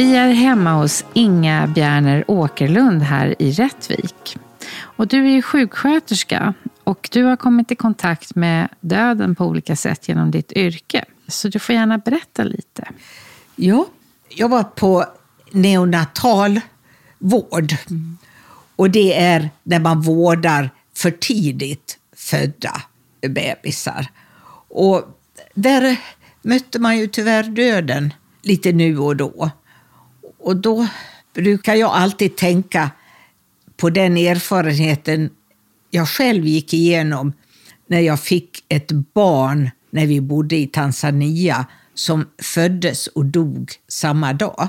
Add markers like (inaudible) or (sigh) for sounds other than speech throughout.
Vi är hemma hos Inga Bjärner Åkerlund här i Rättvik. Och du är ju sjuksköterska och du har kommit i kontakt med döden på olika sätt genom ditt yrke. Så du får gärna berätta lite. Ja, jag var på neonatal vård. Mm. Och det är när man vårdar för tidigt födda bebisar. Och där mötte man ju tyvärr döden lite nu och då. Och då brukar jag alltid tänka på den erfarenheten jag själv gick igenom när jag fick ett barn när vi bodde i Tanzania som föddes och dog samma dag.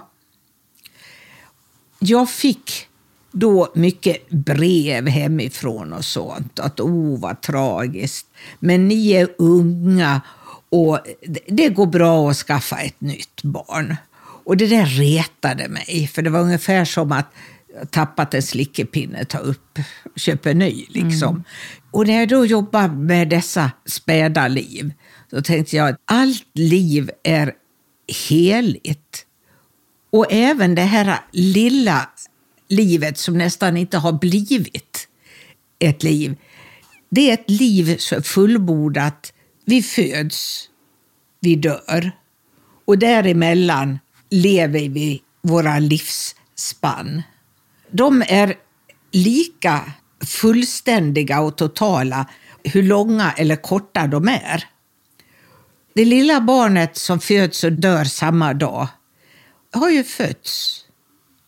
Jag fick då mycket brev hemifrån och sånt. Att oh vad tragiskt. Men ni är unga och det går bra att skaffa ett nytt barn. Och det där retade mig, för det var ungefär som att tappat en slickepinne, ta upp, köpa en ny. Liksom. Mm. Och när jag då jobbar med dessa späda liv, då tänkte jag att allt liv är heligt. Och även det här lilla livet som nästan inte har blivit ett liv. Det är ett liv fullbordat. Vi föds, vi dör. Och däremellan lever vi våra livsspann. De är lika fullständiga och totala hur långa eller korta de är. Det lilla barnet som föds och dör samma dag har ju fötts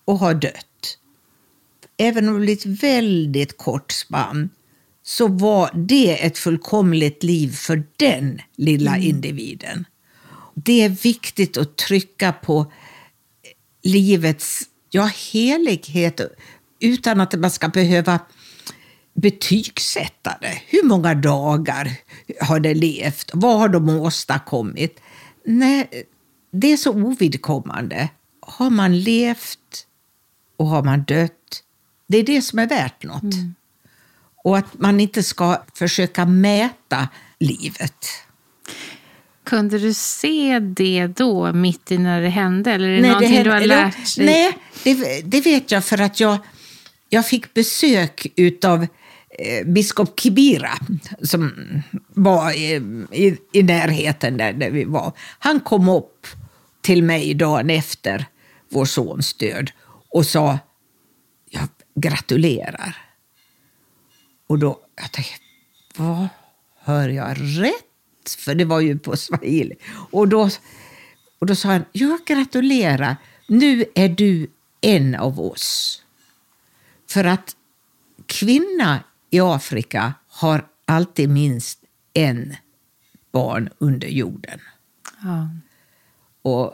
och har dött. Även om det blir ett väldigt kort spann så var det ett fullkomligt liv för den lilla mm. individen det är viktigt att trycka på livets ja, helighet utan att man ska behöva betygsätta det. Hur många dagar har det levt? Vad har de åstadkommit? Nej, det är så ovidkommande. Har man levt och har man dött, det är det som är värt något. Mm. Och att man inte ska försöka mäta livet. Kunde du se det då, mitt i när det hände? Eller är det nej, någonting det du har lärt dig? Nej, det, det, vet jag för att jag, jag fick besök av eh, biskop Kibira som var i, i, i, närheten där, där vi var. Han kom upp till mig dagen efter vår sons död och sa jag gratulerar. Och då jag tänkte vad hör jag rätt? För det var ju på swahili. Och då, och då sa han, jag gratulerar, nu är du en av oss. För att kvinna i Afrika har alltid minst en barn under jorden. Ja. Och,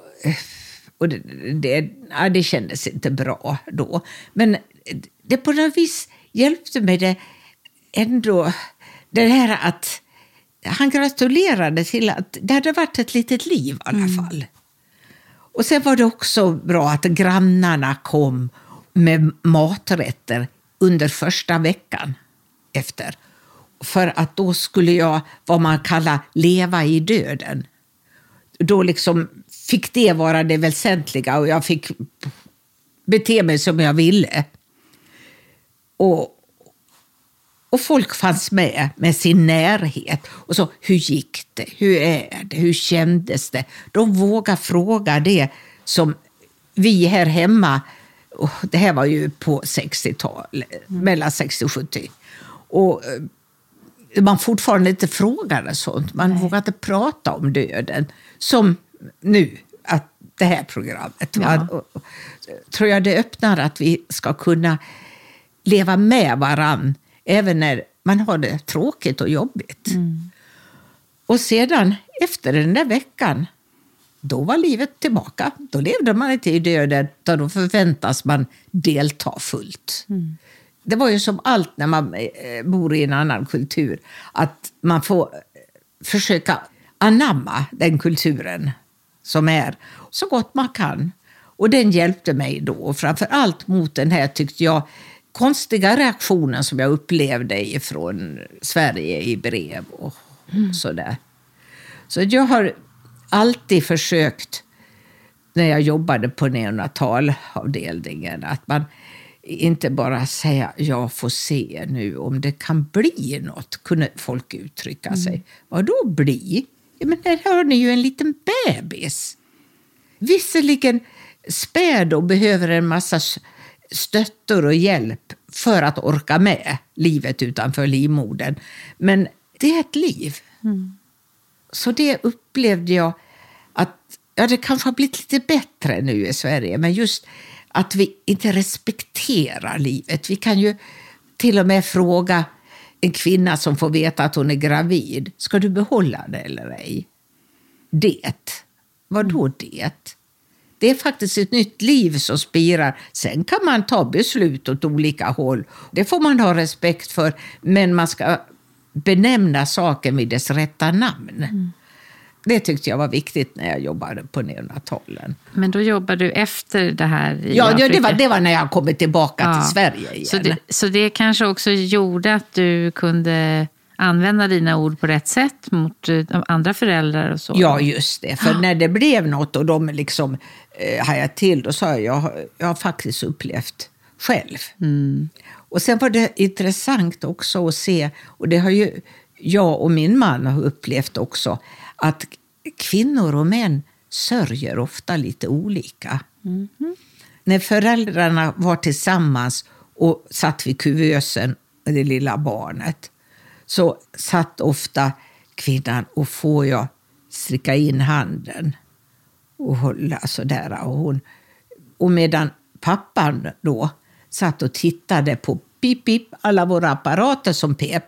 och det, det, ja, det kändes inte bra då. Men det på något vis hjälpte mig det ändå, det här att han gratulerade till att det hade varit ett litet liv i alla mm. fall. Och sen var det också bra att grannarna kom med maträtter under första veckan efter. För att då skulle jag, vad man kallar, leva i döden. Då liksom fick det vara det väsentliga och jag fick bete mig som jag ville. Och, och folk fanns med med sin närhet och så, hur gick det? Hur är det? Hur kändes det? De vågade fråga det som vi här hemma, och det här var ju på 60-talet, mm. mellan 60 och 70. Och eh, man fortfarande inte frågade sånt. Man Nej. vågade inte prata om döden. Som nu, att det här programmet. Ja. tror jag det öppnar att vi ska kunna leva med varann även när man har det tråkigt och jobbigt. Mm. Och sedan, efter den där veckan, då var livet tillbaka. Då levde man inte i döden, utan då förväntas man delta fullt. Mm. Det var ju som allt när man eh, bor i en annan kultur, att man får eh, försöka anamma den kulturen som är så gott man kan. Och den hjälpte mig då, framför allt mot den här, tyckte jag, konstiga reaktionen som jag upplevde från Sverige i brev och mm. sådär. Så jag har alltid försökt, när jag jobbade på neonatalavdelningen, att man inte bara säga jag får se nu om det kan bli något, kunde folk uttrycka sig. Mm. Vad då bli? Ja, men här har ni ju en liten bebis. Visserligen späd och behöver en massa stöttor och hjälp för att orka med livet utanför livmodern. Men det är ett liv. Mm. Så det upplevde jag att ja, det kanske har blivit lite bättre nu i Sverige, men just att vi inte respekterar livet. Vi kan ju till och med fråga en kvinna som får veta att hon är gravid, ska du behålla det eller ej? Det. Vad då mm. det? Det är faktiskt ett nytt liv som spirar. Sen kan man ta beslut åt olika håll. Det får man ha respekt för, men man ska benämna saken vid dess rätta namn. Mm. Det tyckte jag var viktigt när jag jobbade på neonatalen. Men då jobbade du efter det här i Ja, Afrika. det var, det var när jag kom tillbaka ja. till Sverige igen. Så det, så det kanske också gjorde att du kunde använda dina ord på rätt sätt mot eh, andra föräldrar och så? Ja, just det. För när det blev något och de liksom eh, hajade till, då sa jag, jag, jag har faktiskt upplevt själv. Mm. Och sen var det intressant också att se, och det har ju jag och min man har upplevt också, att kvinnor och män sörjer ofta lite olika. Mm. När föräldrarna var tillsammans och satt vid kuvösen med det lilla barnet så satt ofta kvinnan och får jag sträcka in handen och hålla sådär. Och, hon, och medan pappan då satt och tittade på pip, pip, alla våra apparater som pep.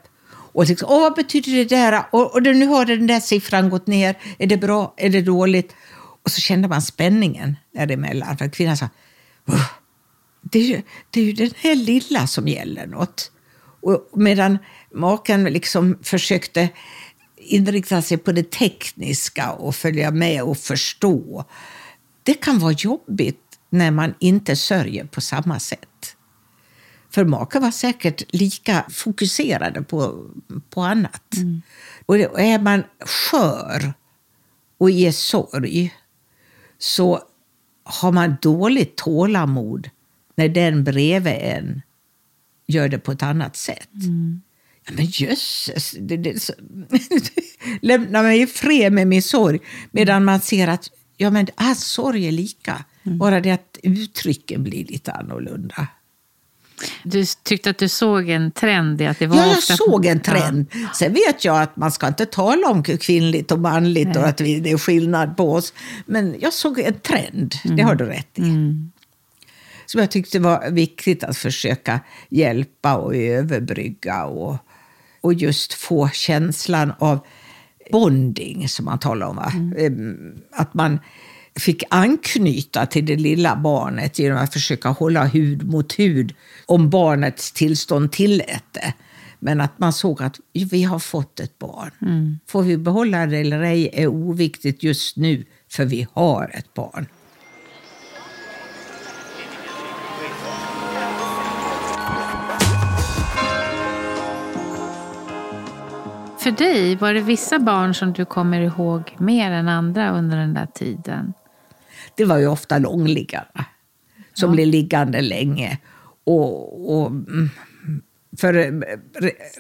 Och liksom, Åh, vad betyder det där? Och, och nu har den där siffran gått ner. Är det bra? Är det dåligt? Och så kände man spänningen däremellan. För kvinnan sa, det är, ju, det är ju den här lilla som gäller något. Och medan maken liksom försökte inrikta sig på det tekniska och följa med och förstå. Det kan vara jobbigt när man inte sörjer på samma sätt. För maken var säkert lika fokuserade på, på annat. Mm. Och är man skör och ger sorg så har man dåligt tålamod när den bredvid en gör det på ett annat sätt. Mm. Men jösses, det, det, så, (laughs) lämna mig i fred med min sorg. Medan man ser att ja, men, all sorg är lika, mm. bara det att uttrycken blir lite annorlunda. Du tyckte att du såg en trend i att det var Ja, jag ofta... såg en trend. Ja. Sen vet jag att man ska inte tala om kvinnligt och manligt Nej. och att vi, det är skillnad på oss. Men jag såg en trend, mm. det har du rätt i. Mm. Som jag tyckte var viktigt att försöka hjälpa och överbrygga. Och, och just få känslan av bonding, som man talar om. Mm. Att man fick anknyta till det lilla barnet genom att försöka hålla hud mot hud om barnets tillstånd tillät det. Men att man såg att vi har fått ett barn. Mm. Får vi behålla det eller ej är oviktigt just nu, för vi har ett barn. För dig, var det vissa barn som du kommer ihåg mer än andra under den där tiden? Det var ju ofta långliggarna som ja. blev liggande länge. Och, och mm, för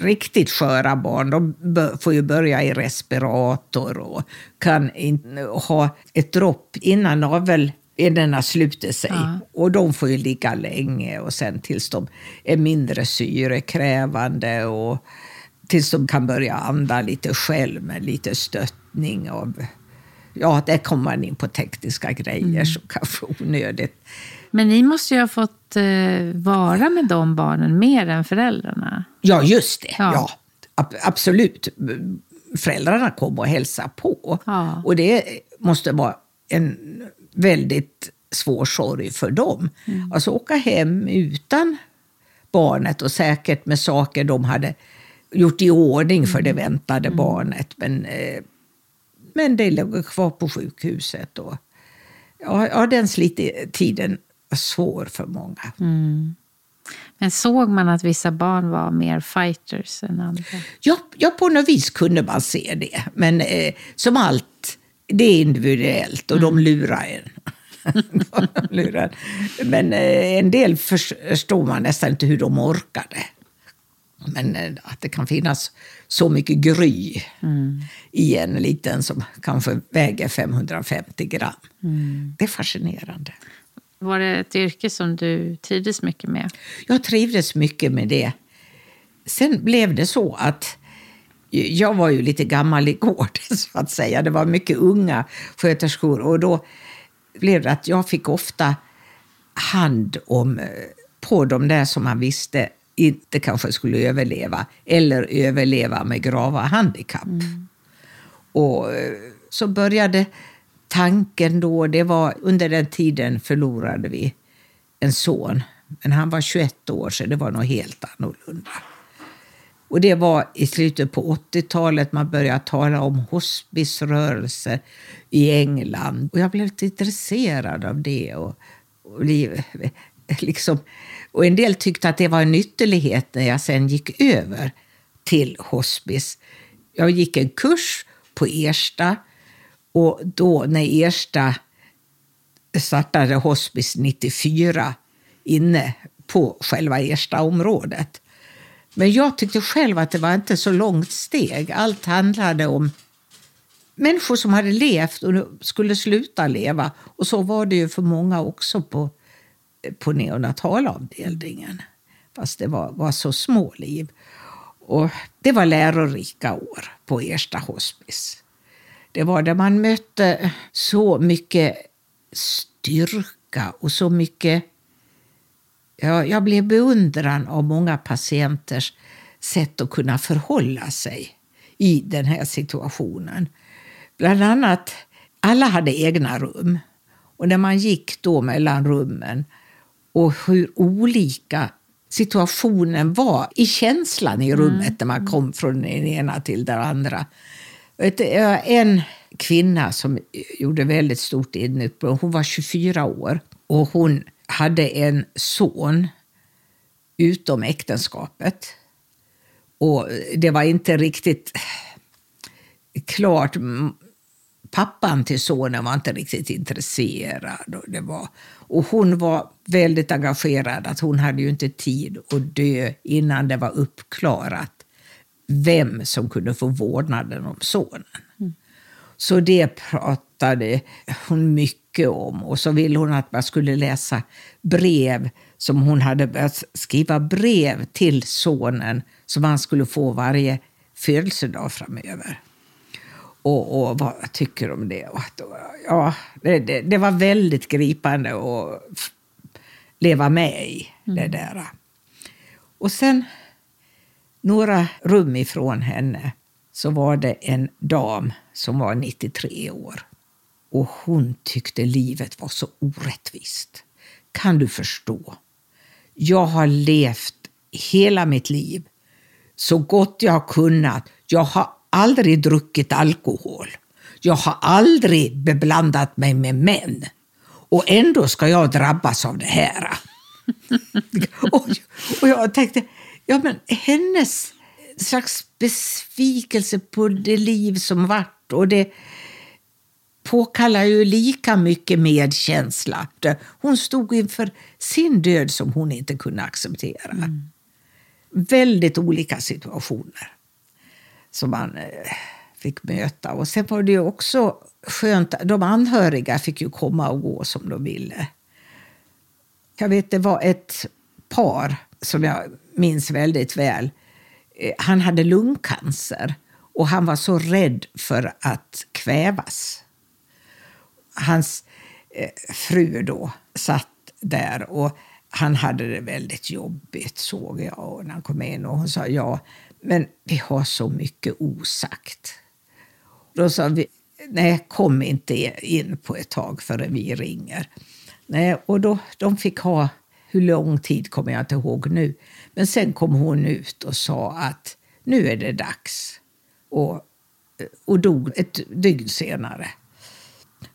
riktigt sköra barn de får ju börja i respirator och kan ha ett dropp innan naveländarna sluter sig. Ja. Och de får ju ligga länge och sen tills de är mindre syrekrävande. Och tills de kan börja anda lite själv med lite stöttning av ja, där kommer man in på tekniska grejer mm. som kanske är onödigt. Men ni måste ju ha fått eh, vara med de barnen mer än föräldrarna? Ja, just det. Ja. ja absolut. Föräldrarna kom och hälsade på. Ja. Och det måste vara en väldigt svår sorg för dem. Mm. Alltså åka hem utan barnet och säkert med saker de hade gjort i ordning för det mm. väntade mm. barnet. Men, eh, men det låg kvar på sjukhuset. Och, ja, ja, den tiden var svår för många. Mm. Men såg man att vissa barn var mer fighters än andra? Ja, ja på något vis kunde man se det. Men eh, som allt, det är individuellt och mm. (laughs) de lurar en. Men eh, en del förstår man nästan inte hur de orkade. Men eh, att det kan finnas så mycket gry mm. i en liten som kanske väger 550 gram. Mm. Det är fascinerande. Var det ett yrke som du trivdes mycket med? Jag trivdes mycket med det. Sen blev det så att jag var ju lite gammal i gården, (laughs) så att säga. Det var mycket unga sköterskor. Och då blev det att jag fick ofta hand om eh, på de där som man visste inte kanske skulle överleva eller överleva med grava handikapp. Mm. Och eh, så började tanken då, det var under den tiden förlorade vi en son. Men han var 21 år, så det var nog helt annorlunda. Och det var i slutet på 80-talet man började tala om hospicerörelse i England. Och jag blev lite intresserad av det. Och, och, (laughs) liksom, och en del tyckte att det var en ytterlighet när jag sen gick över till hospice. Jag gick en kurs på Ersta och då när Ersta startade hospice 94 inne på själva Ersta-området men jag tyckte själv att det var inte så långt steg. Allt handlade om människor som hade levt och skulle sluta leva. Och så var det ju för många också på, på neonatalavdelningen. Fast det var, var så små liv. Och det var lärorika år på Ersta hospice. Det var där man mötte så mycket styrka och så mycket jag, jag blev beundran av många patienters sätt att kunna förhålla sig i den här situationen. Bland annat, alla hade egna rum. Och när man gick då mellan rummen och hur olika situationen var i känslan i rummet mm. när man kom från den ena till den andra. En kvinna som gjorde väldigt stort inbrott, hon var 24 år och hon hade en son utom äktenskapet. Och det var inte riktigt klart. Pappan till sonen var inte riktigt intresserad. Och, det var, och hon var väldigt engagerad. att Hon hade ju inte tid att dö innan det var uppklarat vem som kunde få vårdnaden om sonen. Mm. Så det pratade hon mycket om. Och så ville hon att man skulle läsa brev som hon hade börjat skriva brev till sonen som han skulle få varje födelsedag framöver. Och, och vad tycker du om det? Ja, det, det, det, var väldigt gripande att leva med i mm. det där. Och sen, några rum ifrån henne, så var det en dam som var 93 år. Och hon tyckte livet var så orättvist. Kan du förstå? Jag har levt hela mitt liv så gott jag har kunnat. Jag har aldrig druckit alkohol. Jag har aldrig beblandat mig med män. Och ändå ska jag drabbas av det här. (laughs) och, och jag tänkte, ja men hennes slags besvikelse på det liv som varit och det påkallar ju lika mycket medkänsla. Hon stod inför sin död som hon inte kunde acceptera. Mm. Väldigt olika situationer som man eh, fick möta. Och sen var det ju också skönt, de anhöriga fick ju komma och gå som de ville. Jag vet, det var ett par som jag minns väldigt väl. Eh, han hade lungcancer och han var så rädd för att kvävas. hans eh, fru då satt där och han hade det väldigt jobbigt såg jag och när han kom in och hon sa ja, men vi har så mycket osagt. Då sa vi, nej kom inte in på ett tag förrän vi ringer. Nej, och då, de fick ha, hur lång tid kommer jag inte ihåg nu, men sen kom hon ut och sa att nu är det dags. Och, och dog ett dygn senare.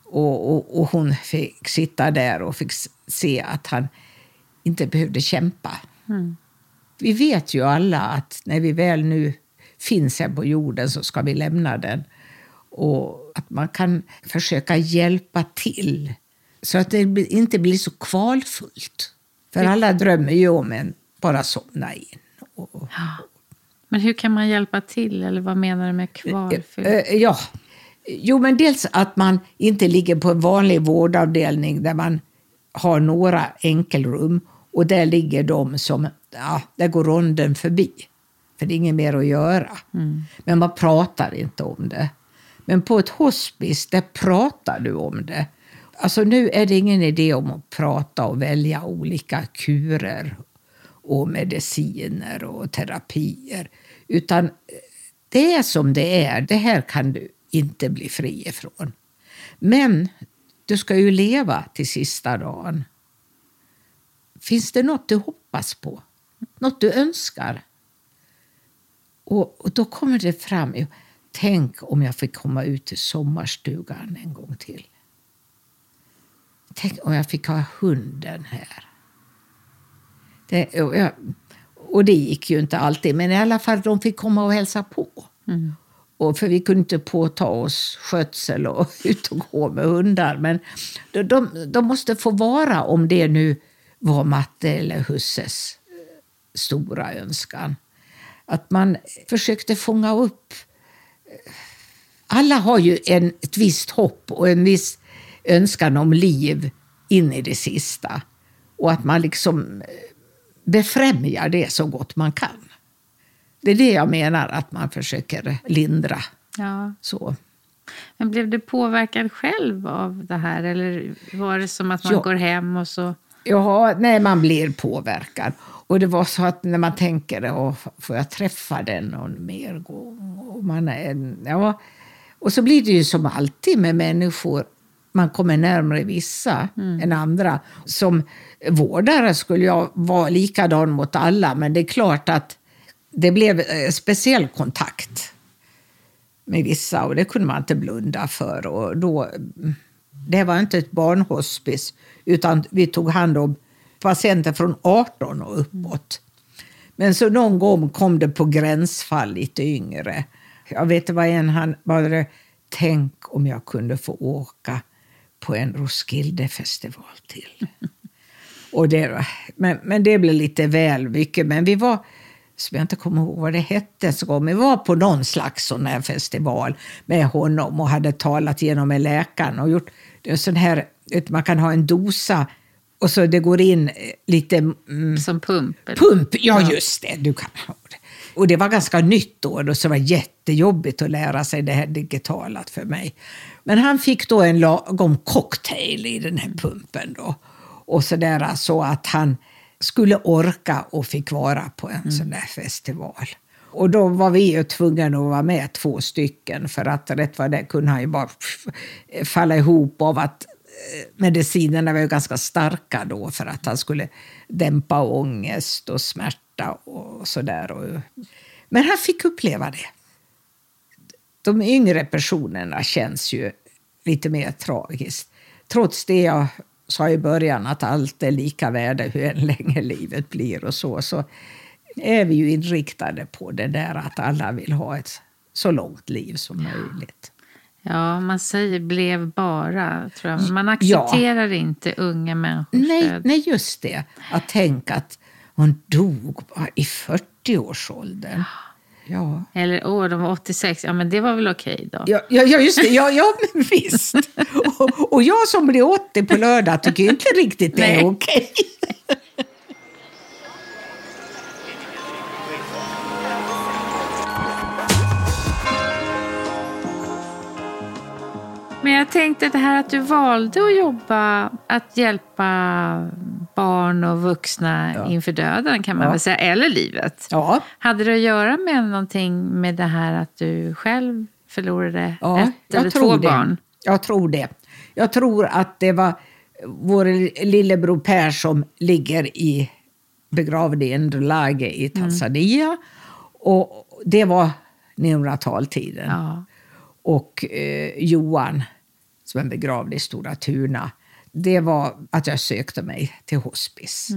Och, och, och, hon fick sitta där och fick se att han inte behövde kämpa. Mm. Vi vet ju alla att när vi väl nu finns här på jorden så ska vi lämna den. Och att man kan försöka hjälpa till så att det inte blir så kvalfullt. För alla drömmer ju om en bara somna in. Och. Men hur kan man hjälpa till? Eller vad menar du med kvalfyllt? Eh, eh, ja, Jo, men dels att man inte ligger på en vanlig vårdavdelning där man har några enkelrum och där ligger de som, ja, där går ronden förbi. För det är inget mer att göra. Mm. Men man pratar inte om det. Men på ett hospice, där pratar du om det. Alltså nu är det ingen idé om att prata och välja olika kurer och mediciner och terapier. Utan det är som det är. Det här kan du inte bli fri ifrån. Men du ska ju leva till sista dagen. Finns det något du hoppas på? Något du önskar? Och, och då kommer det fram. Tänk om jag fick komma ut till sommarstugan en gång till. Tänk om jag fick ha hunden här. Det, och, jag, och det gick ju inte alltid, men i alla fall de fick komma och hälsa på. Mm. Och för vi kunde inte påta oss skötsel och (laughs) ut och gå med hundar. Men de, de, de måste få vara, om det nu var Matte eller Husses stora önskan. Att man försökte fånga upp... Alla har ju en, ett visst hopp och en viss önskan om liv in i det sista. Och att man liksom befrämjar det så gott man kan. Det är det jag menar, att man försöker lindra. Ja. Så. Men blev du påverkad själv av det här? Eller var det som att man ja. går hem och så... Ja, nej, man blir påverkad. Och det var så att när man tänker, oh, får jag träffa den någon mer gång? Och, man är, ja. och så blir det ju som alltid med människor. Man kommer närmare vissa mm. än andra. Som vårdare skulle jag vara likadan mot alla, men det är klart att det blev eh, speciell kontakt med vissa och det kunde man inte blunda för. Och då, det var inte ett barnhospice utan vi tog hand om patienter från 18 och uppåt. Men så någon gång kom det på gränsfall lite yngre. Jag vet vad en han bara tänk om jag kunde få åka på en Roskildefestival till. (laughs) och det, men, men det blev lite väl mycket. Men vi var som jag inte kommer ihåg vad det hette, så vi var på någon slags sån här festival med honom och hade talat genom med läkaren och gjort en sån här, man kan ha en dosa och så det går in lite... Mm, Som pump? Eller? Pump, ja, ja just det. Du kan ha det. Och det var ganska nytt då, och så var det jättejobbigt att lära sig det här digitalat för mig. Men han fick då en lagom cocktail i den här pumpen då. Och så där så att han skulle orka och fick vara på en mm. sån där festival. Och då var vi ju tvungna att vara med två stycken för att rätt vad det kunde han ju bara (laughs) falla ihop av att eh, medicinerna var ju ganska starka då för att han skulle dämpa ångest och smärta och sådär. Men han fick uppleva det. De yngre personerna känns ju lite mer tragiskt. Trots det jag sa i början att allt är lika värde hur länge livet blir och så, så är vi ju inriktade på det där att alla vill ha ett så långt liv som möjligt. Ja, man säger blev bara, tror jag. Man accepterar ja. inte unga människors nej, nej, just det. Att tänka att hon dog i 40-årsåldern. Ja. Eller åh, de var 86. Ja, men det var väl okej då? Ja, ja, just det. Ja, ja men visst. (laughs) Och, och jag som blir 80 på lördag tycker inte riktigt det är okej. Men jag tänkte det här att du valde att jobba, att hjälpa barn och vuxna Ja. inför döden kan man Ja. väl säga, eller livet. Ja, Hade det att göra med någonting med det här att du själv förlorade ja ett eller två det. barn? Jag tror det. Jag tror att det var vår lillebror Per som ligger i begravd i Ndulage i Tanzania. Och det var 1900-taltiden. Ja. Och eh, Johan, som är begravd i Stora Tuna, det var att jag sökte mig till hospice.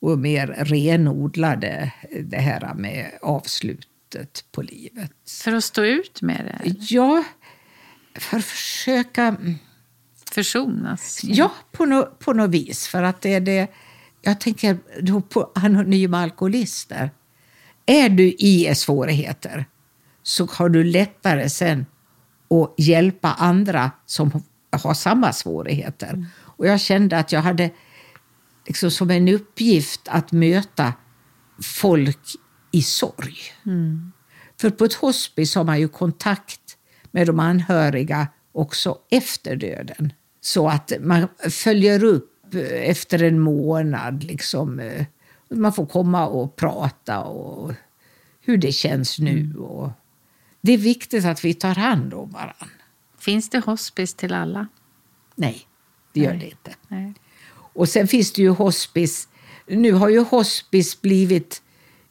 Och mer renodlade det här med avslutet på livet. För att stå ut med det? Ja, för att försöka... mm, Försonas? Ja, på, no, på något vis. För att det är det... Jag tänker då på anonyma alkoholister. Är du i svårigheter så har du lättare sen att hjälpa andra som har samma svårigheter. Och jag kände att jag hade liksom som en uppgift att möta folk i sorg. För på ett hospice har man ju kontakt med de anhöriga också efter döden. Så att man följer upp efter en månad. Liksom, eh, man får komma och prata och hur det känns nu. Och det är viktigt att vi tar hand om varandra. Finns det hospice till alla? Nej, det gör Nej. det inte. Nej. Och sen finns det ju hospice. Nu har ju hospice blivit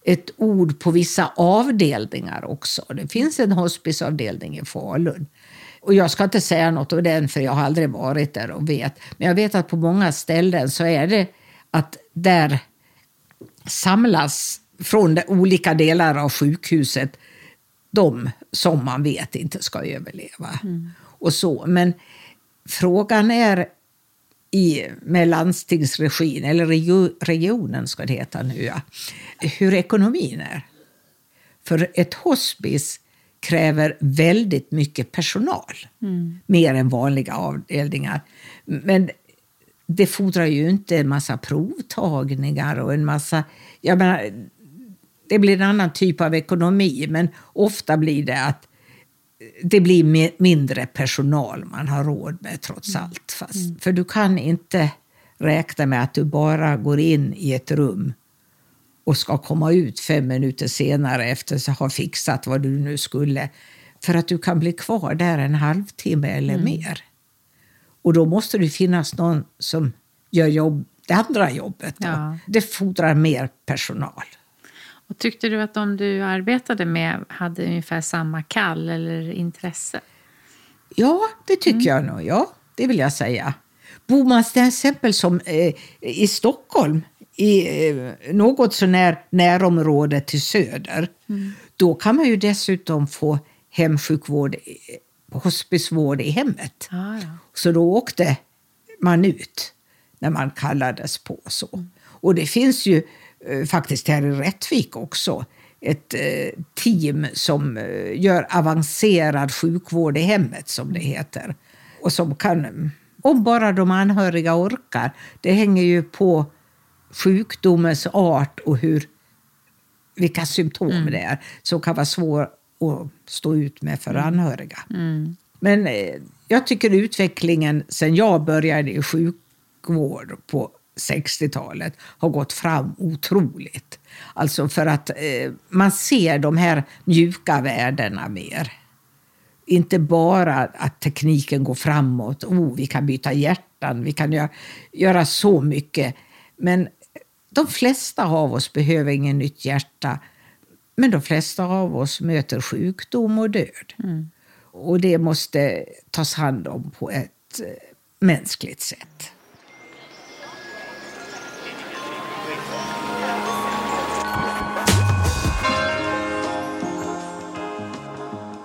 ett ord på vissa avdelningar också. Det finns en hospiceavdelning i Falun. Och jag ska inte säga något om den för jag har aldrig varit där och vet. Men jag vet att på många ställen så är det att där samlas från de olika delar av sjukhuset de som man vet inte ska överleva. Och så. Men frågan är i, med landstingsregin, eller regio, regionen ska det heta nu, ja, hur ekonomin är. För ett hospice kräver väldigt mycket personal. Mer än vanliga avdelningar. Men det fordrar ju inte en massa provtagningar och en massa... Jag menar, det blir en annan typ av ekonomi, men ofta blir det att det blir mi- mindre personal man har råd med trots allt. Fast, För du kan inte räkna med att du bara går in i ett rum och ska komma ut fem minuter senare efter att ha fixat vad du nu skulle. För att du kan bli kvar där en halvtimme eller mer. Och då måste det finnas någon som gör jobb, det andra jobbet. Ja. Det fordrar mer personal. Och tyckte du att de du arbetade med hade ungefär samma kall eller intresse? Ja, det tycker jag nog. Ja, det vill jag säga. Bor man till exempel som eh, i Stockholm, i eh, något sånär närområde till söder, då kan man ju dessutom få hemsjukvård, eh, hospicevård i hemmet. Ja, ja. Så då åkte man ut när man kallades på. så. Och det finns ju faktiskt här i Rättvik också. Ett eh, team som eh, gör avancerad sjukvård i hemmet, som det heter. Och som kan, om bara de anhöriga orkar, det hänger ju på sjukdomens art och hur, vilka symptom det är som kan vara svårt att stå ut med för anhöriga. Men eh, jag tycker utvecklingen sen jag började i sjukvård på 60-talet har gått fram otroligt. Alltså för att eh, man ser de här mjuka värdena mer. Inte bara att tekniken går framåt, oh, vi kan byta hjärtan, vi kan göra, göra så mycket. Men de flesta av oss behöver ingen nytt hjärta. Men de flesta av oss möter sjukdom och död. Och det måste tas hand om på ett eh, mänskligt sätt.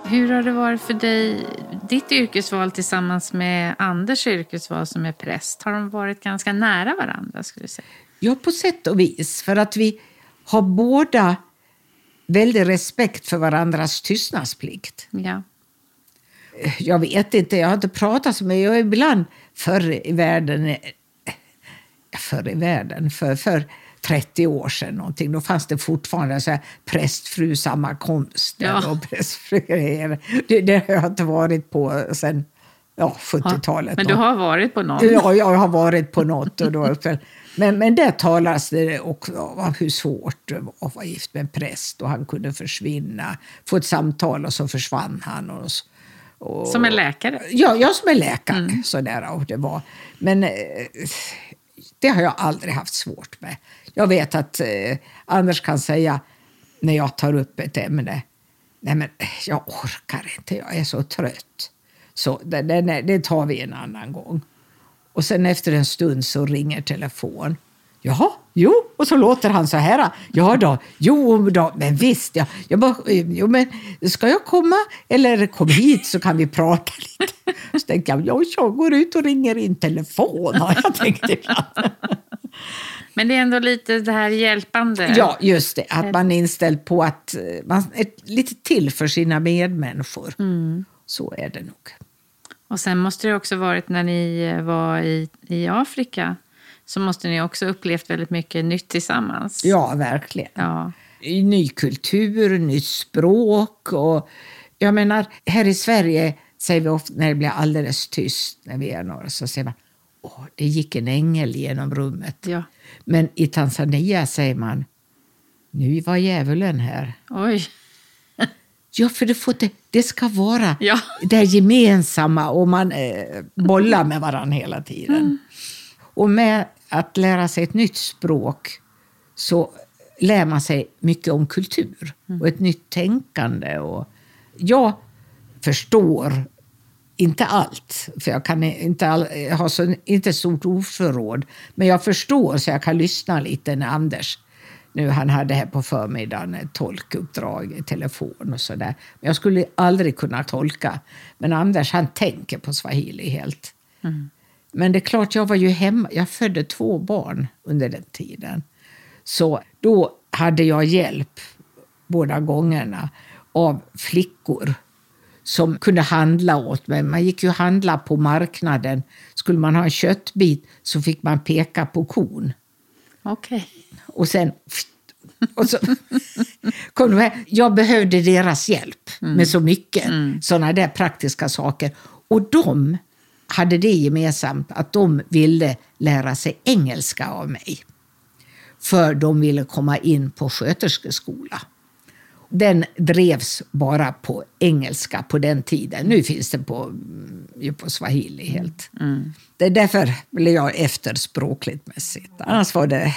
Hur har det varit för dig, ditt yrkesval tillsammans med Anders yrkesval som är präst? Har de varit ganska nära varandra? skulle du säga? Ja, på sätt och vis. För att vi har båda väldig respekt för varandras tystnadsplikt. Ja. Jag vet inte, jag har inte pratat så mycket. Jag ibland förr i världen, eh, förr i världen, för, för 30 år sedan någonting, då fanns det fortfarande så här prästfru sammankomster Ja. och prästfru det, det har jag inte varit på sedan ja, 70-talet. Men du har varit på någon? Ja, jag har varit på något. Och då, men, men där talas det också om hur svårt det var att vara gift med en präst och han kunde försvinna, få ett samtal och så försvann han. Och, och, som en läkare? Ja, jag som är läkare. Mm. Sådär, och det var. Men eh, det har jag aldrig haft svårt med. Jag vet att eh, Anders kan säga när jag tar upp ett ämne, nej men eh, jag orkar inte, jag är så trött. Så det, det, det tar vi en annan gång. Och sen efter en stund så ringer telefon. Jaha, jo, och så låter han så här. Ja då, jo då, men visst. Ja. Jag bara, jo, men ska jag komma eller kom hit så kan vi prata lite. Så tänkte jag, jag går ut och ringer in telefon (laughs) har jag tänkt ibland. Men det är ändå lite det här hjälpande. Ja, just det. Att man är inställd på att man är lite till för sina medmänniskor. Mm. Så är det nog. Och sen måste det också varit när ni eh, var i, i Afrika så måste ni också upplevt väldigt mycket nytt tillsammans. Ja, verkligen. Ja. Ny kultur, nytt språk och jag menar, här i Sverige säger vi ofta när det blir alldeles tyst när vi är några så säger man Åh, det gick en ängel genom rummet. Ja. Men i Tanzania säger man nu var djävulen här. Oj. Ja, för det, får det, det ska vara ja. det gemensamma och man eh, bollar med varandra hela tiden. Mm. Och med att lära sig ett nytt språk så lär man sig mycket om kultur mm. och ett nytt tänkande. Och jag förstår inte allt, för jag kan inte all, jag har så, inte stort ordförråd. Men jag förstår så jag kan lyssna lite när Anders nu han hade här på förmiddagen ett tolkuppdrag i telefon och sådär. Men jag skulle aldrig kunna tolka. Men Anders han tänker på swahili helt. Mm. Men det är klart, jag var ju hemma. Jag födde två barn under den tiden. Så då hade jag hjälp båda gångerna av flickor som kunde handla åt mig. Man gick ju handla på marknaden. Skulle man ha en köttbit så fick man peka på kon. Okay. Och sen... Och så (laughs) kom de här. Jag behövde deras hjälp mm. med så mycket mm. sådana där praktiska saker. Och de hade det gemensamt att de ville lära sig engelska av mig. För de ville komma in på sköterskeskola. Den drevs bara på engelska på den tiden. Nu finns det på, ju på swahili helt. Mm. Det är därför blev jag efter språkligt mässigt. Annars var det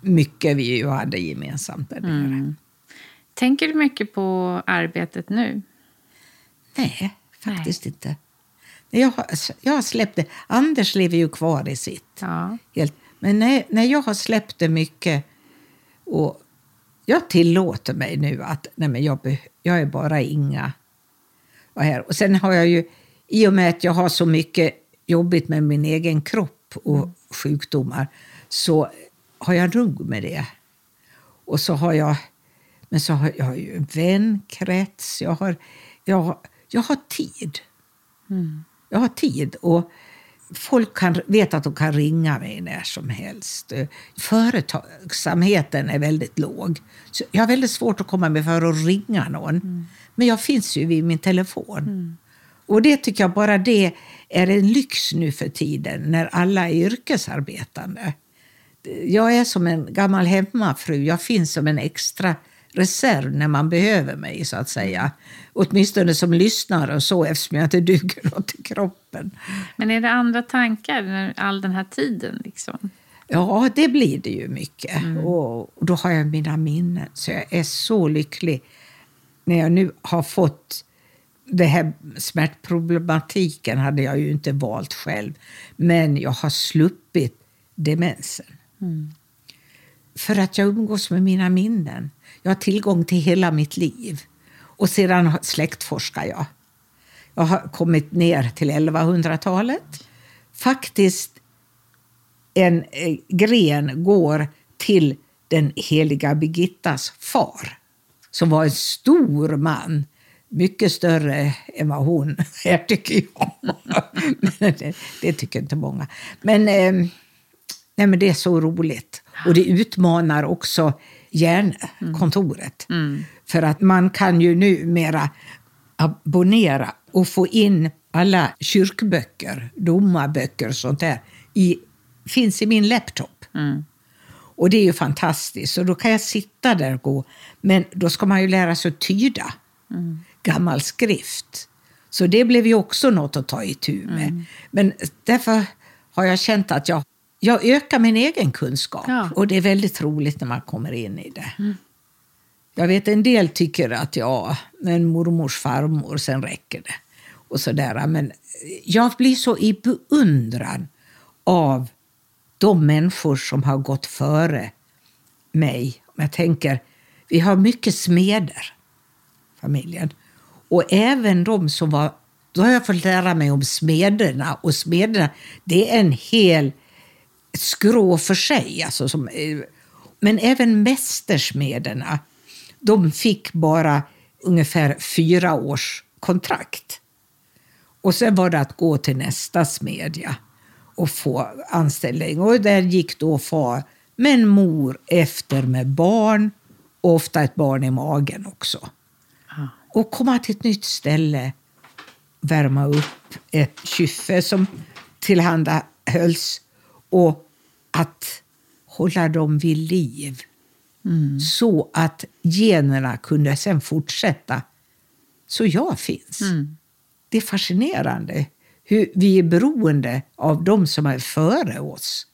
mycket vi ju hade gemensamt där mm. Tänker du mycket på arbetet nu? Nej, faktiskt Nej. inte. Jag har, jag har släppt det. Anders lever ju kvar i sitt. Ja. Helt. Men när, när jag har släppt det mycket och jag tillåter mig nu att nej men jag, jag är bara Inga. Och, här. och sen har jag ju, i och med att jag har så mycket jobbigt med min egen kropp och mm. sjukdomar, så har jag nog med det. Och så har jag, men så har jag ju vänkrets, jag har, jag, jag har tid. Mm. Jag har tid. Och folk kan, vet att de kan ringa mig när som helst. Företagsamheten är väldigt låg. Så jag har väldigt svårt att komma med för att ringa någon. Mm. Men jag finns ju vid min telefon. Mm. Och det tycker jag bara det är en lyx nu för tiden när alla är yrkesarbetande. Jag är som en gammal hemmafru. Jag finns som en extra reserv när man behöver mig, så att säga. Åtminstone som lyssnare och så, eftersom jag inte (laughs) duger åt kroppen. Men är det andra tankar all den här tiden? Liksom? Ja, det blir det ju mycket. Mm. Och då har jag mina minnen. Så jag är så lycklig när jag nu har fått det här smärtproblematiken hade jag ju inte valt själv. Men jag har sluppit demensen. Mm. För att jag umgås med mina minnen. Jag har tillgång till hela mitt liv. Och sedan släktforskar jag. Jag har kommit ner till 1100-talet. Faktiskt en eh, gren går till den heliga Birgittas far som var en stor man. Mycket större än vad hon (laughs) är, tycker jag. det, det, tycker inte många. Men, eh, nej, men det är så roligt. Och det utmanar också hjärnkontoret. Mm. Mm. För att man kan ju numera abonnera och få in alla kyrkböcker, domarböcker och sånt där i, finns i min laptop. Mm. Och det är ju fantastiskt. Och då kan jag sitta där och gå. Men då ska man ju lära sig att tyda gammal skrift. Så det blev ju också något att ta itu med. Men därför har jag känt att jag, jag ökar min egen kunskap. Ja. Och det är väldigt roligt när man kommer in i det. Jag vet en del tycker att ja, men mormors farmor, sen räcker det. Och sådär. Men jag blir så i beundran av de människor som har gått före mig. Jag tänker, vi har mycket smeder, familjen. Och även de som var... Då har jag fått lära mig om smederna. Och smederna, det är en hel skrå för sig. Alltså som, eh, men även mästersmederna, de fick bara ungefär fyra års kontrakt. Och sen var det att gå till nästa smedja och få anställning. Och där gick då far med en mor efter med barn och ofta ett barn i magen också. Ja. Och komma till ett nytt ställe, värma upp ett kyffe som tillhandahölls och att hålla dem vid liv. Så att generna kunde sen fortsätta så jag finns. Det är fascinerande hur vi är beroende av de som är före oss.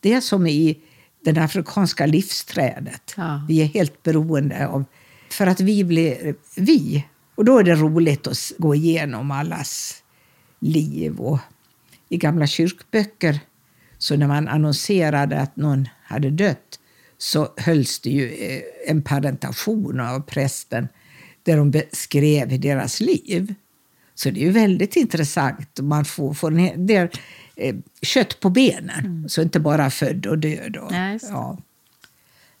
Det är som i det afrikanska livsträdet. Ja. Vi är helt beroende av... För att vi blir vi. Och då är det roligt att gå igenom allas liv. Och I gamla kyrkböcker, så när man annonserade att någon hade dött så hölls det ju eh, en parentation av prästen där de beskrev deras liv. Så det är ju väldigt intressant. Man får, får en hel del kött på benen, så inte bara född och död. Och, det. ja.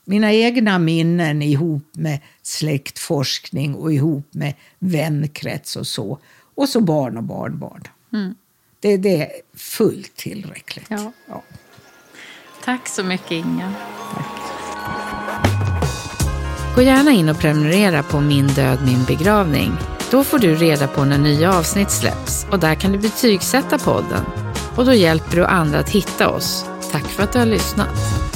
Mina egna minnen ihop med släktforskning och ihop med vänkrets och så. Och så barn och barnbarn. Det, det är fullt tillräckligt. Ja. Ja. Tack så mycket Inga. Gå gärna in och prenumerera på Min död, min begravning. Då får du reda på när nya avsnitt släpps och där kan du betygsätta podden. Och då hjälper du andra att hitta oss. Tack för att du har lyssnat.